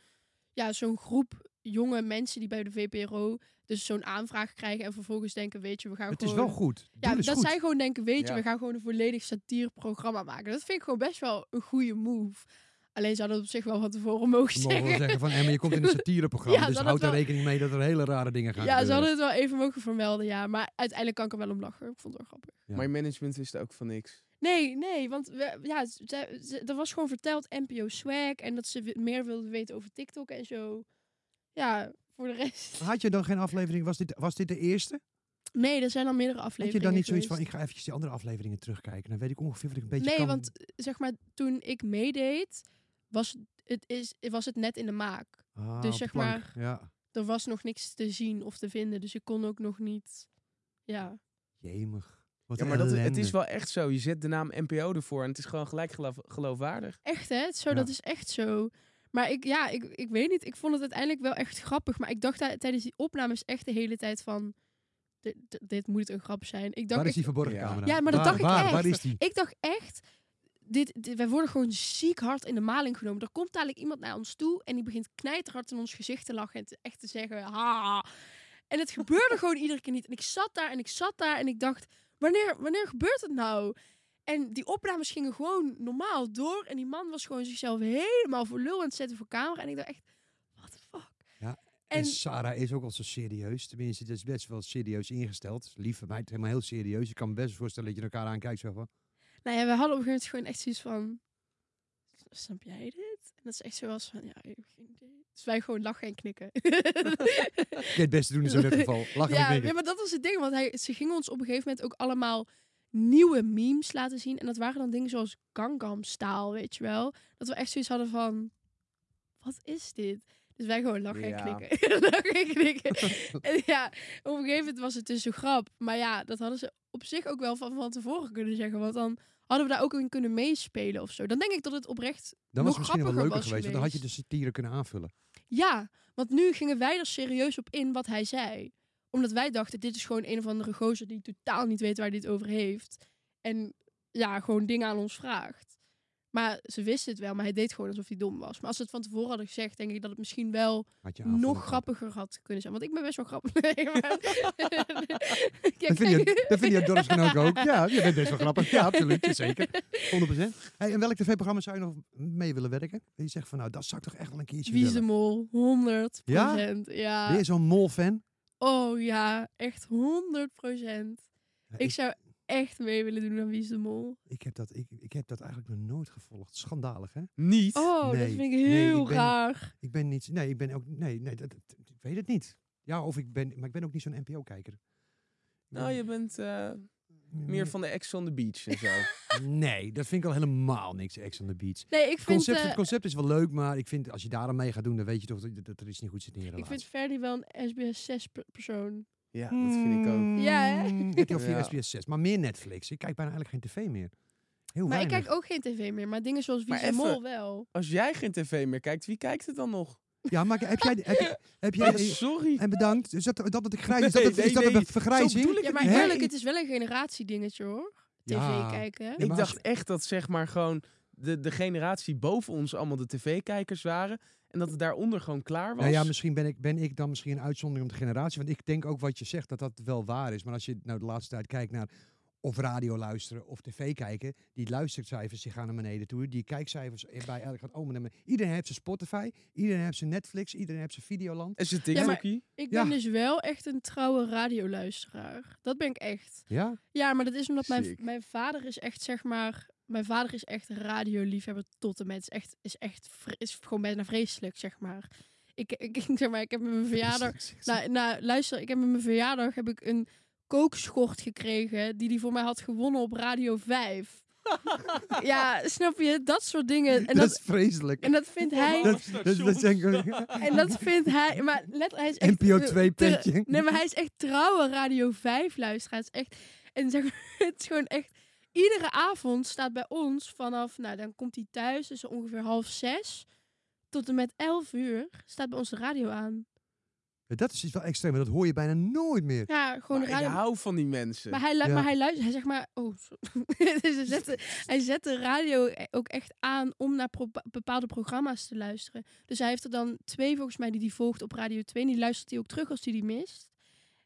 ja, zo'n groep jonge mensen die bij de VPRO dus zo'n aanvraag krijgen en vervolgens denken, weet je, we gaan Het is gewoon... wel goed. Het Ja, is dat goed. zij gewoon denken, weet je, Ja. we gaan gewoon een volledig satireprogramma maken. Dat vind ik gewoon best wel een goede move. Alleen zou dat op zich wel van tevoren mogen We mogen wel zeggen. zeggen van, Emma, je komt in een satireprogramma, Ja, dus ze houd er het rekening mee dat er hele rare dingen gaan Ja, ze gebeuren. hadden het wel even mogen vermelden, ja. Maar uiteindelijk kan ik er wel om lachen. Ik vond het wel grappig. Ja. Maar je management wist ook van niks. Nee, nee, want we, ja, ze, ze- er was gewoon verteld NPO Swag en dat ze meer wilden weten over TikTok en zo. Ja, voor de rest. Had je dan geen aflevering, was dit, was dit de eerste? Nee, er zijn al meerdere Had afleveringen je dan niet zoiets van, ik ga eventjes die andere afleveringen terugkijken. Dan weet ik ongeveer wat ik een beetje Nee, kan. want zeg maar, toen ik meedeed, was het, is, was het net in de maak. Ah, dus zeg plank, maar- Ja, Er was nog niks te zien of te vinden, dus ik kon ook nog niet... Ja, jemig. Wat Ja, maar dat, het is wel echt zo. Je zet de naam NPO ervoor en het is gewoon gelijk geloof- geloofwaardig. echt hè? Zo, Ja. dat is echt zo. Maar ik, ja, ik, ik weet niet. Ik vond het uiteindelijk wel echt grappig. Maar ik dacht tij- tijdens die opnames echt de hele tijd van... Dit, moet een grap zijn. Ik dacht Waar is die verborgen Ja. camera? Ja, maar dat waar, dacht ik echt. Waar is die? ik dacht echt... Dit, dit, wij worden gewoon ziek hard in de maling genomen. Er komt dadelijk iemand naar ons toe en die begint knijterhard in ons gezicht te lachen en te, echt te zeggen, ha. En het gebeurde gewoon iedere keer niet. En ik zat daar en ik zat daar en ik dacht, wanneer, wanneer gebeurt het nou? En die opnames gingen gewoon normaal door. En die man was gewoon zichzelf helemaal voor lul aan het zetten voor camera. En ik dacht echt, what the fuck? Ja, En, En Sarah is ook al zo serieus. Tenminste, het is best wel serieus ingesteld. Lieve meid, helemaal heel serieus. Je kan me best voorstellen dat je elkaar aankijkt zo van... nou ja, we hadden op een gegeven moment gewoon echt zoiets van... Snap jij dit? En dat is echt zoals van, ja, ik heb geen idee. Dus wij gewoon lachen en knikken. Je het beste doen in zo'n geval. Lachen en knikken. ja, maar dat was het ding. Want hij, ze gingen ons op een gegeven moment ook allemaal nieuwe memes laten zien. En dat waren dan dingen zoals Gangnam Style, weet je wel. Dat we echt zoiets hadden van, wat is dit? Dus wij gewoon lachen Ja. en knikken. lachen en knikken. en ja, op een gegeven moment was het dus een grap. Maar ja, dat hadden ze op zich ook wel van, van tevoren kunnen zeggen. Want dan hadden we daar ook in kunnen meespelen of zo. Dan denk ik dat het oprecht Dan was nog het misschien wel grappiger leuker geweest. want Dan had je de satire kunnen aanvullen. ja, want nu gingen wij er serieus op in wat hij zei. Omdat wij dachten, dit is gewoon een of andere gozer die totaal niet weet waar hij het over heeft. En ja, gewoon dingen aan ons vraagt. Maar ze wisten het wel, maar hij deed gewoon alsof hij dom was. Maar als ze het van tevoren hadden gezegd, denk ik dat het misschien wel nog grappiger had kunnen zijn. Want ik ben best wel grappig. Nee, maar... Ja, Dat vind je, dat vind je dorpsgenoot ook. Ja, je bent best wel grappig. Ja, absoluut. Zeker. 100%. Hey, en welk tv-programma zou je nog mee willen werken? En je zegt van, nou, dat zou ik toch echt wel een keertje Wie is de willen. mol? 100 Ja? Ja. Ben je zo'n mol-fan? Oh ja, echt 100 Ja, Ik zou echt mee willen doen aan Wie is de Mol. Ik heb, dat, ik, ik heb dat eigenlijk nog nooit gevolgd. Schandalig, hè? Niet. Oh, dat Nee, vind ik nee, heel ik ben- raar. Ik ben niet... Nee, ik ben ook... Nee, nee dat, dat- ik weet het niet. Ja, of ik ben... Maar ik ben ook niet zo'n NPO-kijker. Nou, je bent eh, meer van de Ex on the Beach en zo. Nee, dat vind ik al helemaal niks Ex on the Beach. Nee, ik Het vind, concept, eh, het concept is wel leuk, maar ik vind als je daar aan mee gaat doen, dan weet je toch dat, dat er iets niet goed zit in je ik vind Ferdy wel een SBS 6 per- persoon. Ja, dat vind ik ook. Ja, hè? Mm, RTL 4, Ja. SBS 6. Maar meer Netflix. Ik kijk bijna eigenlijk geen tv meer. Heel Maar ik kijk ook geen tv meer. Maar dingen zoals Wie Mol wel. Als jij geen tv meer kijkt, wie kijkt het dan nog? Ja, maar heb jij... Heb, je- heb jij Ja, sorry. en bedankt. Is dat, dat, dat ik grijs... is dat, nee, is dat nee. een vergrijzing? Ja, maar eerlijk, het is wel een generatiedingetje hoor. TV Ja. kijken. Ik dacht echt dat zeg maar gewoon de, de generatie boven ons allemaal de tv-kijkers waren. En dat het daaronder gewoon klaar was. Nou ja, misschien ben ik, ben ik dan misschien een uitzondering op de generatie. Want ik denk ook wat je zegt, dat dat wel waar is. Maar als je nou de laatste tijd kijkt naar of radio luisteren of tv kijken, die luistercijfers die gaan naar beneden toe. Die kijkcijfers bij elk gaat om en naar Iedereen heeft zijn Spotify, iedereen heeft zijn Netflix, iedereen heeft zijn Videoland. En zijn Ja, maar- TikTokie? Ik Ja. ben dus wel echt een trouwe radioluisteraar. Dat ben ik echt. Ja? Ja, maar dat is omdat mijn, Sick. mijn vader is echt, zeg maar... Mijn vader is echt radioliefhebber tot en met. Is echt, is echt is gewoon bijna vreselijk, zeg maar. Ik, ik, zeg maar, ik heb met mijn verjaardag... Nou, nou, luister, ik heb met mijn verjaardag heb ik een kookschort gekregen die die voor mij had gewonnen op Radio 5. ja, snap je? Dat soort dingen. En dat, dat, is vreselijk. en dat vindt hij... dat, dat, dat En dat vindt hij... Maar let, hij is echt... NPO eh, 2 ter- petje. Nee, maar hij is echt trouwe Radio 5 luisteraar. Het is echt... En zeg het is gewoon echt... Iedere avond staat bij ons vanaf... Nou, dan komt hij thuis, dus ongeveer half zes... Tot en met elf uur staat bij ons de radio aan. Dat is iets wel extreem, maar dat hoor je bijna nooit meer. Ja, gewoon Maar ik radio. hou van die mensen. Maar hij, lu- Ja. maar hij luistert, hij zegt maar, oh. Dus hij, zet de, hij zet de radio ook echt aan om naar pro- bepaalde programma's te luisteren. Dus hij heeft er dan twee volgens mij die hij volgt op Radio 2. En die luistert hij ook terug als hij die mist.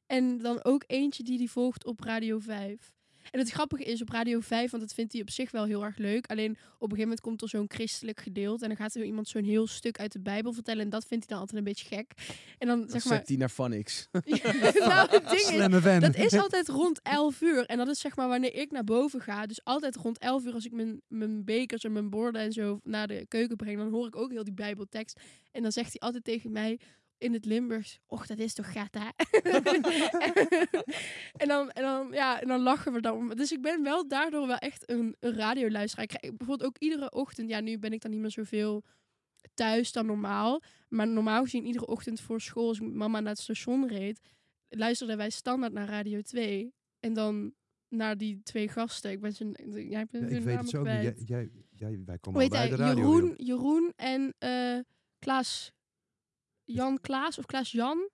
En dan ook eentje die hij volgt op Radio 5. En het grappige is op Radio 5, want dat vindt hij op zich wel heel erg leuk. Alleen op een gegeven moment komt er zo'n christelijk gedeelte. En dan gaat er iemand zo'n heel stuk uit de Bijbel vertellen. En dat vindt hij dan altijd een beetje gek. En dan Dan zeg zet maar. hij naar Phonics. nou, het ding is, dat is altijd rond 11 uur. En dat is zeg maar wanneer ik naar boven ga. Dus altijd rond 11 uur als ik mijn, mijn bekers en mijn borden en zo naar de keuken breng. Dan hoor ik ook heel die bijbeltekst. En dan zegt hij altijd tegen mij in het Limburgs. Och, dat is toch gat, hè? en, dan, en, dan, ja, en dan lachen we dan. Dus ik ben wel daardoor wel echt een, een radioluisteraar. Ik krijg bijvoorbeeld ook iedere ochtend. Ja, nu ben ik dan niet meer zoveel thuis dan normaal. Maar normaal gezien iedere ochtend voor school, als ik met mama naar het station reed, luisterden wij standaard naar Radio 2. En dan naar die twee gasten. Ik ben zijn, ja, ik ben Ja, hun ik weet het ook niet. Jij, jij, jij, wij komen hij? de radio. Jeroen. Jeroen en eh Klaas. Jan Klaas of Klaas Jan?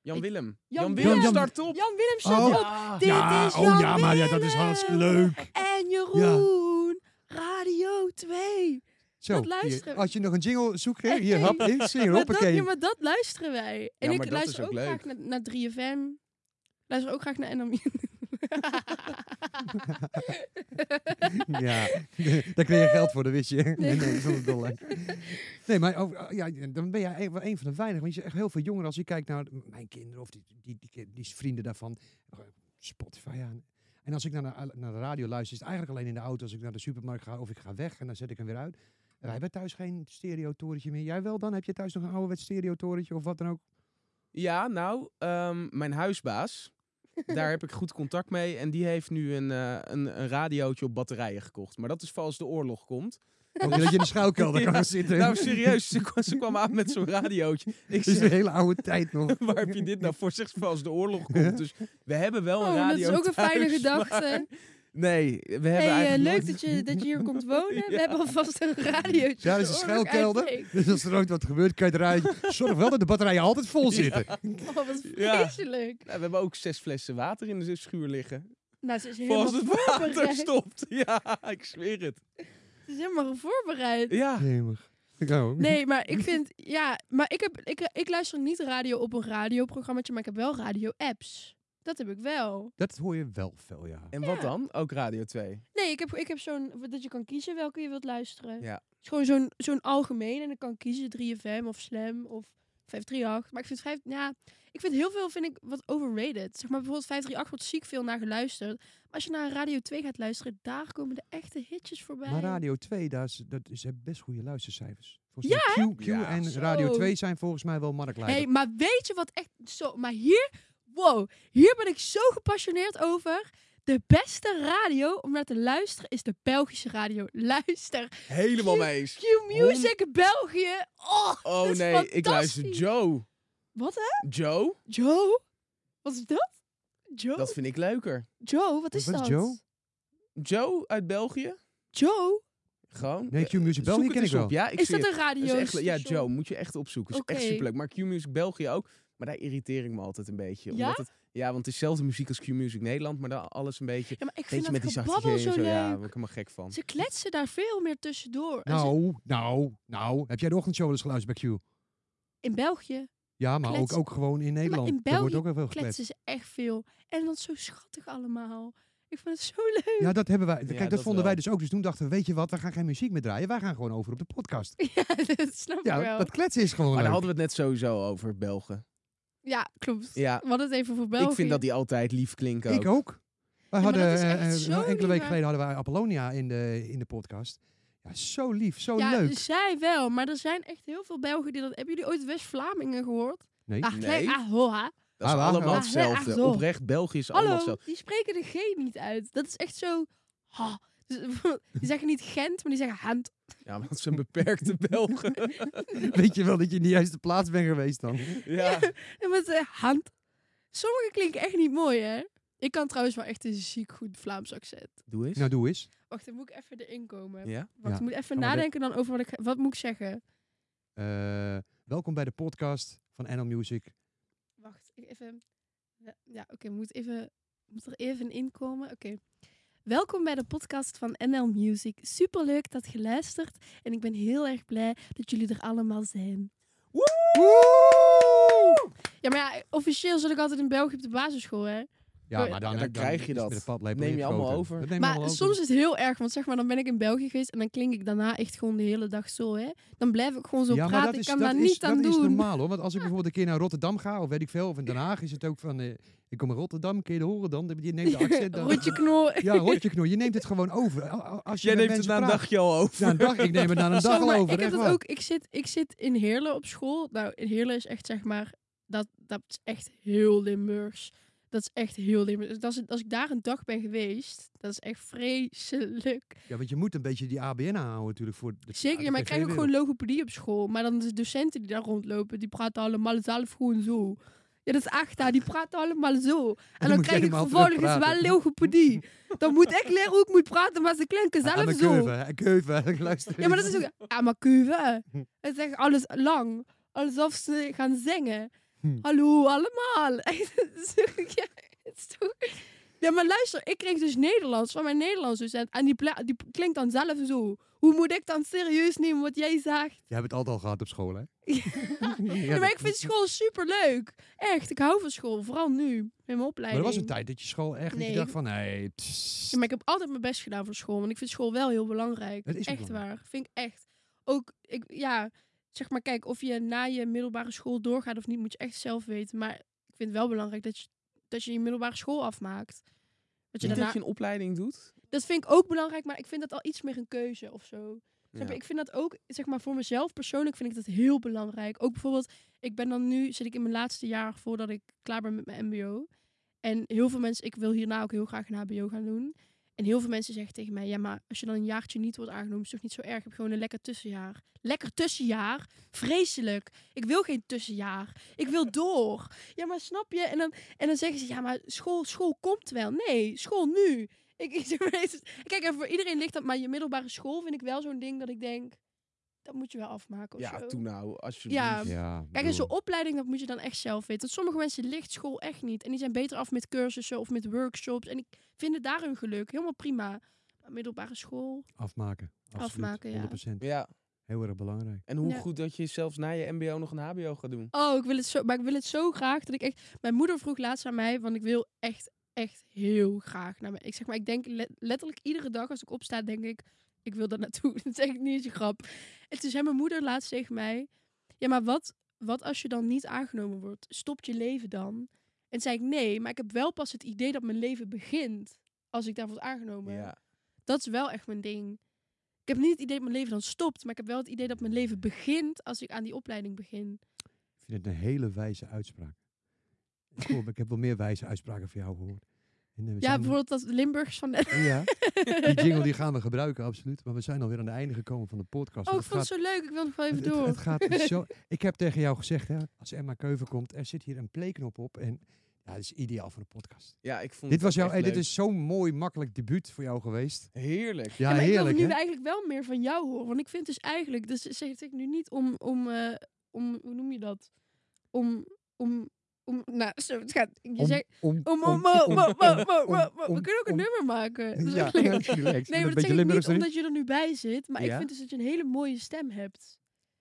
Jan Willem. Jan Jan Willem. Willem, start op. Jan Willem staat Oh. op. Ja. Dit ja, is oh Jan ja, maar ja, dat is hartstikke leuk. En Jeroen. Radio 2. Zo, Dat hier, luisteren. als je nog een jingle zoekt, hè, hier, Hey. hap, in, Maar dat, hoppakee. ja, maar dat luisteren wij. En ik luister is ook graag naar, naar 3FM. Luister ook graag naar NMU. Ja, daar kreeg je geld voor, dat wist je. Nee, nee, zonder dollar. Nee, maar oh, ja, dan ben jij wel een van de weinigen. Want je echt heel veel jongeren, als je kijkt naar mijn kinderen of die, die, die, die vrienden daarvan, eh, Spotify aan. En als ik naar, de- naar de radio luister, is het eigenlijk alleen in de auto als ik naar de supermarkt ga of ik ga weg en dan zet ik hem weer uit. Wij hebben thuis geen stereotorentje meer. Jij wel dan? Heb je thuis nog een ouderwets stereotorentje of wat dan ook? Ja, nou, ehm, mijn huisbaas. Daar heb ik goed contact mee. En die heeft nu een, eh, een, een radiootje op batterijen gekocht. Maar dat is voor als de oorlog komt. Ook dat je in de schuilkelder kan Ja, zitten. Nou, serieus. Ze, kwam- ze kwam aan met zo'n radiootje. Ik Dat is zeg, hele oude tijd nog. waar heb je dit nou voor? Zegt als de oorlog komt. Dus we hebben wel een Oh, dat radio is ook een fijne gedachte. maar- Nee, we hebben Hey, eh, eigenlijk leuk nooit- dat je, dat je hier komt wonen. We Ja. hebben alvast een radiootje. Ja, dat is een schuilkelder. Dus als er ooit wat gebeurt, kan je eruit. Zorg wel dat de batterijen altijd vol zitten. Oh, wat Ja. vreselijk. Nou, we hebben ook zes flessen water in de schuur liggen. Nou, ze is helemaal als het water stopt. Ja, ik zweer het. Ze is helemaal voorbereid. Ja. Jemig. Ik ook. Nee, maar ik vind, ja, maar ik, heb, ik, ik luister niet radio op een radioprogrammaatje, maar ik heb wel radio-apps. Dat heb ik wel. Dat hoor je wel veel, ja. En wat dan? Ook Radio 2. Nee, ik heb, ik heb zo'n, dat je kan kiezen welke je wilt luisteren. Ja. Het is gewoon zo'n, zo'n algemeen en dan kan ik kiezen 3FM of Slam of 538. Maar ik vind, 5, ja, ik vind heel veel vind ik wat overrated. Zeg maar bijvoorbeeld 538 wordt ziek veel naar geluisterd. Maar als je naar Radio 2 gaat luisteren, daar komen de echte hitjes voorbij. Maar Radio 2, dat is, dat is hebben best goede luistercijfers. Volgens Ja, mij Q, Q Ja. en Zo. Radio 2 zijn volgens mij wel marktleider. hey, maar weet je wat echt zo... Maar hier, wow, hier ben ik zo gepassioneerd over. De beste radio om naar te luisteren is de Belgische radio. Luister. Helemaal mee eens. Q-Music België. Oh, Oh dat is nee, ik luister. Joe. Wat hè? Joe? Joe? Wat is dat? Joe? Dat vind ik leuker. Joe, wat is Wat is dat? Joe? Joe uit België. Joe? Gewoon. Nee, Q-Music België ken ik wel. op. Ja, ik Is dat een radio? Dat is echt, le- ja, Joe, moet je echt opzoeken. Is echt Oké. superleuk. Maar Q-Music België ook. Maar daar irriteer ik me altijd een beetje. Ja? Omdat het, ja, want het is dezelfde muziek als Q-Music Nederland. Maar dan alles een beetje... Ja, maar ik vind Beetje met dat die zachte zo en zo. Ja, daar leuk. word ik helemaal gek van. Ze kletsen daar veel meer tussendoor. Ze- Nou, nou, nou. Heb jij de ochtendshow wel eens geluisterd bij Q? in België Ja, maar ook, Kletsen. ook gewoon in Nederland. in Daar wordt België ook heel veel gekletst. kletsen ze echt veel. En dan zo schattig allemaal. Ik vind het zo leuk. Ja, dat hebben wij. Ja, Kijk, dat, dat vonden wij dus ook. Dus toen dachten we, weet je wat, we gaan geen muziek meer draaien. Wij gaan gewoon over op de podcast. Ja, dat snap ik Ja, wel. dat kletsen is gewoon Maar daar hadden we het net sowieso over, Belgen. Ja, klopt. Ja, We hadden het even voor België. ik vind dat die altijd lief klinken Ik ook. maar hadden, eh, zo enkele lief, weken geleden hadden wij Apollonia in de, in de podcast. Ja, zo lief, zo ja, leuk. zij wel. Maar er zijn echt heel veel Belgen die dat... Hebben jullie ooit West-Vlamingen gehoord? Nee? Ah, Nee. gelijk, ah, hoha. Dat is Ah, allemaal Ah, hetzelfde. ah, zo. Oprecht, allemaal Hallo, hetzelfde. die spreken de G niet uit. Dat is echt zo... Ha. Die zeggen niet Gent, maar die zeggen Hand. Ja, want het zijn beperkte Belgen. Weet je wel dat je in de juiste plaats bent geweest dan? ja. En met uh, Hand. Sommige klinken echt niet mooi, hè? Ik kan trouwens wel echt een ziek goed Vlaams accent. Doe eens. Nou, doe eens. Wacht, dan moet ik even erin komen. ja? Wacht, Ja. ik moet even nadenken dan over wat ik... Wat moet ik zeggen? Eh, welkom bij de podcast van NL Music. Wacht, ik even... Ja, oké, moet even... Moet er even in komen? Oké. Welkom bij de podcast van NL Music. Superleuk dat je luistert. En ik ben heel erg blij dat jullie er allemaal zijn. Ja, maar ja, officieel zat ik altijd in België op de basisschool, hè? Ja, maar dan, Ja, dan krijg je dat. Neem je allemaal over. Maar allemaal soms over. is het heel erg, want zeg maar, dan ben ik in België geweest en dan klink ik daarna echt gewoon de hele dag zo, hè? Dan blijf ik gewoon zo ja, praten. ik kan dat daar is, niet aan dat is doen. normaal hoor. Want als ik bijvoorbeeld een keer naar Rotterdam ga, of weet ik veel, of in Den Haag, is het ook van, eh, ik kom in Rotterdam, kun je horen dan? Je neemt de accent dan. Rotje knol. Ja, rotje knoor. Je neemt het gewoon over. Al- al- Als je Jij neemt het na een praat. dagje al over. Ja, een dag. Ik neem het na een dag al over. ik heb dat ook. Ik zit, ik zit in Heerlen op school. Nou, in Heerlen is echt zeg maar. Dat, dat is echt heel Limburgs. Dat is echt heel. Dus als, ik- als ik daar een dag ben geweest, dat is echt vreselijk. Ja, want je moet een beetje die ABN aanhouden natuurlijk voor de Zeker, ja, maar ik krijg ook gewoon logopedie op school. Maar dan de docenten die daar rondlopen, die praten allemaal zelf gewoon zo. Ja, dat is echt daar. Die praten allemaal zo. En dan krijg ik vervolgens wel logopedie. Dan moet ik leren hoe ik moet praten, maar ze klinken Ah, zelf zo. keuven, hè, keuven. Ik luister Ja, maar dat is ook... Ja, maar kuven. Hm. Het is echt alles lang. Alsof ze gaan zingen. Hm. Hallo, allemaal. Ja, het is toch- Ja, maar luister, ik kreeg dus Nederlands van mijn Nederlands docent. En die, die klinkt dan zelf zo. Hoe moet ik dan serieus nemen wat jij zegt? Je hebt het altijd al gehad op school, hè? Ja, maar ik vind school super leuk. Echt, ik hou van school. Vooral nu, in mijn Maar opleiding. er was een tijd dat je school echt dat Nee, je dacht van, nee. Ja, maar ik heb altijd mijn best gedaan voor school. Want ik vind school wel heel belangrijk. Het is echt belangrijk. waar. Vind ik echt. Ook, ik, ja, zeg maar, kijk, of je na je middelbare school doorgaat of niet, moet je echt zelf weten. Maar ik vind het wel belangrijk dat je dat je, je middelbare school afmaakt. Dat je daarna, dat je een opleiding doet. dat vind ik ook belangrijk, maar ik vind dat al iets meer een keuze of zo. Ja. Ik vind dat ook, zeg maar, voor mezelf persoonlijk vind ik dat heel belangrijk. Ook bijvoorbeeld, ik ben dan nu, zit ik in mijn laatste jaar voordat ik klaar ben met mijn mbo. En heel veel mensen, ik wil hierna ook heel graag een hbo gaan doen. En heel veel mensen zeggen tegen mij, ja, maar als je dan een jaartje niet wordt aangenomen, is toch niet zo erg. Ik heb gewoon een lekker tussenjaar. Lekker tussenjaar? Vreselijk. Ik wil geen tussenjaar. Ik wil door. Ja, maar snap je? En dan, en dan zeggen ze, ja, maar school, school komt wel. Nee, school nu. Ik, ik, het kijk, en voor iedereen ligt dat, maar je middelbare school vind ik wel zo'n ding dat ik denk, dat moet je wel afmaken of Ja, zo. toen nou, alsjeblieft. Ja. Ja, Kijk, en zo'n opleiding, dat moet je dan echt zelf weten. Want sommige mensen ligt school echt niet. En die zijn beter af met cursussen of met workshops. En ik vind het daar hun geluk. Helemaal prima. Maar middelbare school, afmaken. Absoluut, Afmaken, ja. 100%. Ja, Heel erg belangrijk. en hoe Ja. goed dat je zelfs na je mbo nog een hbo gaat doen. Oh, ik wil het zo, maar ik wil het zo graag dat ik echt. Mijn moeder vroeg laatst aan mij, want ik wil echt, echt heel graag naar mijn. Ik zeg maar, ik denk le- letterlijk iedere dag als ik opsta, denk ik, ik wil daar naartoe. Dat zeg ik niet eens een grap. En toen zei mijn moeder laatst tegen mij, ja, maar wat, wat als je dan niet aangenomen wordt? Stopt je leven dan? En zei ik nee, maar ik heb wel pas het idee dat mijn leven begint als ik daar word aangenomen. Ja. Dat is wel echt mijn ding. Ik heb niet het idee dat mijn leven dan stopt, maar ik heb wel het idee dat mijn leven begint als ik aan die opleiding begin. Ik vind het een hele wijze uitspraak. Ik, hoor, ik heb wel meer wijze uitspraken van jou gehoord. Ja, bijvoorbeeld dat Limburgs van net. Ja, die jingle die gaan we gebruiken, absoluut. Maar we zijn alweer aan het einde gekomen van de podcast. Oh, ik Het vond het gaat- zo leuk. Ik wil nog wel even het, het- door. het gaat zo. Ik heb tegen jou gezegd, hè, als Emma Keuven komt, er zit hier een playknop op. En Ja, dat is ideaal voor een podcast. Ja, ik vond Dit het was jouw, echt hey, dit is zo'n mooi, makkelijk debuut voor jou geweest. Heerlijk. Ja, Ja, maar ik heerlijk wil nu eigenlijk wel meer van jou horen. Want ik vind dus eigenlijk, dus zeg ik nu niet om, om, eh, om hoe noem je dat? Om, om, om, nou, zo, het gaat, je Om- zegt, om, om, we kunnen ook een om- nummer maken. Ja. Nee, maar dat zeg ik niet omdat je er nu bij zit. Maar Ja? ik vind dus dat je een hele mooie stem hebt.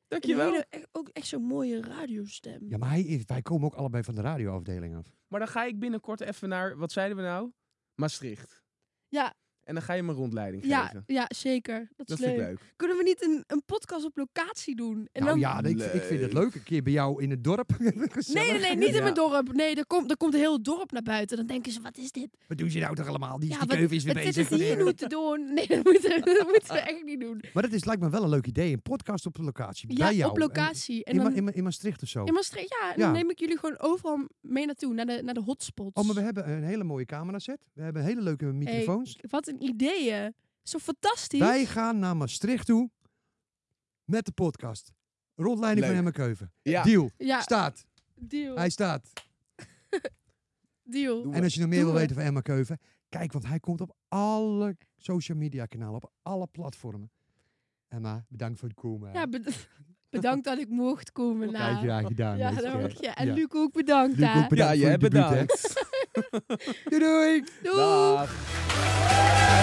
Dankjewel. hele, echt- ook echt zo'n mooie radiostem. Ja, maar hij is, wij komen ook allebei van de radioafdeling af. Maar dan ga ik binnenkort even naar, wat zeiden we nou? Maastricht. Ja. En dan ga je me rondleiding Ja, geven. ja, zeker. Dat, Dat is vind leuk. ik leuk. Kunnen we niet een, een podcast op locatie doen? En nou dan, ja, ik, ik vind het Leuk. Een keer bij jou in het dorp. Nee, nee, nee, niet in mijn dorp. Nee, er komt, er komt een heel dorp naar buiten. Dan denken ze, wat is dit? Wat doen ze nou toch allemaal? Die, Ja, die wat- keuven is weer Wat bezig. zitten ze hier nu te doen? Nee, dat moeten, we- dat moeten we echt niet doen. Maar dat is, lijkt me wel een leuk idee. Een podcast op de locatie. bij Ja, jou. op locatie. En dan, in, Ma- in Maastricht of zo. in Maastricht, ja, en Ja. dan neem ik jullie gewoon overal mee naartoe. Naar de, naar de hotspots. Oh, maar we hebben een hele mooie camera set. We hebben hele leuke microfoons. Wat een ideeën. Zo fantastisch. Wij gaan naar Maastricht toe met de podcast. Rondleiding van Leuk. Hemmerkeuven. Ja. Deal. Ja, Staat. deal. Hij staat. deal. En als je nog meer wil we. weten van Hemmerkeuven, kijk, want hij komt op alle social media kanalen, op alle platformen. Emma, bedankt voor het komen. Ja, bed- bedankt dat ik mocht komen. Nou. graag gedaan. Ja, dat je. En Ja. Luc ook bedankt. Luc ook bedankt ja, jij bedankt. Doei doei! Doei.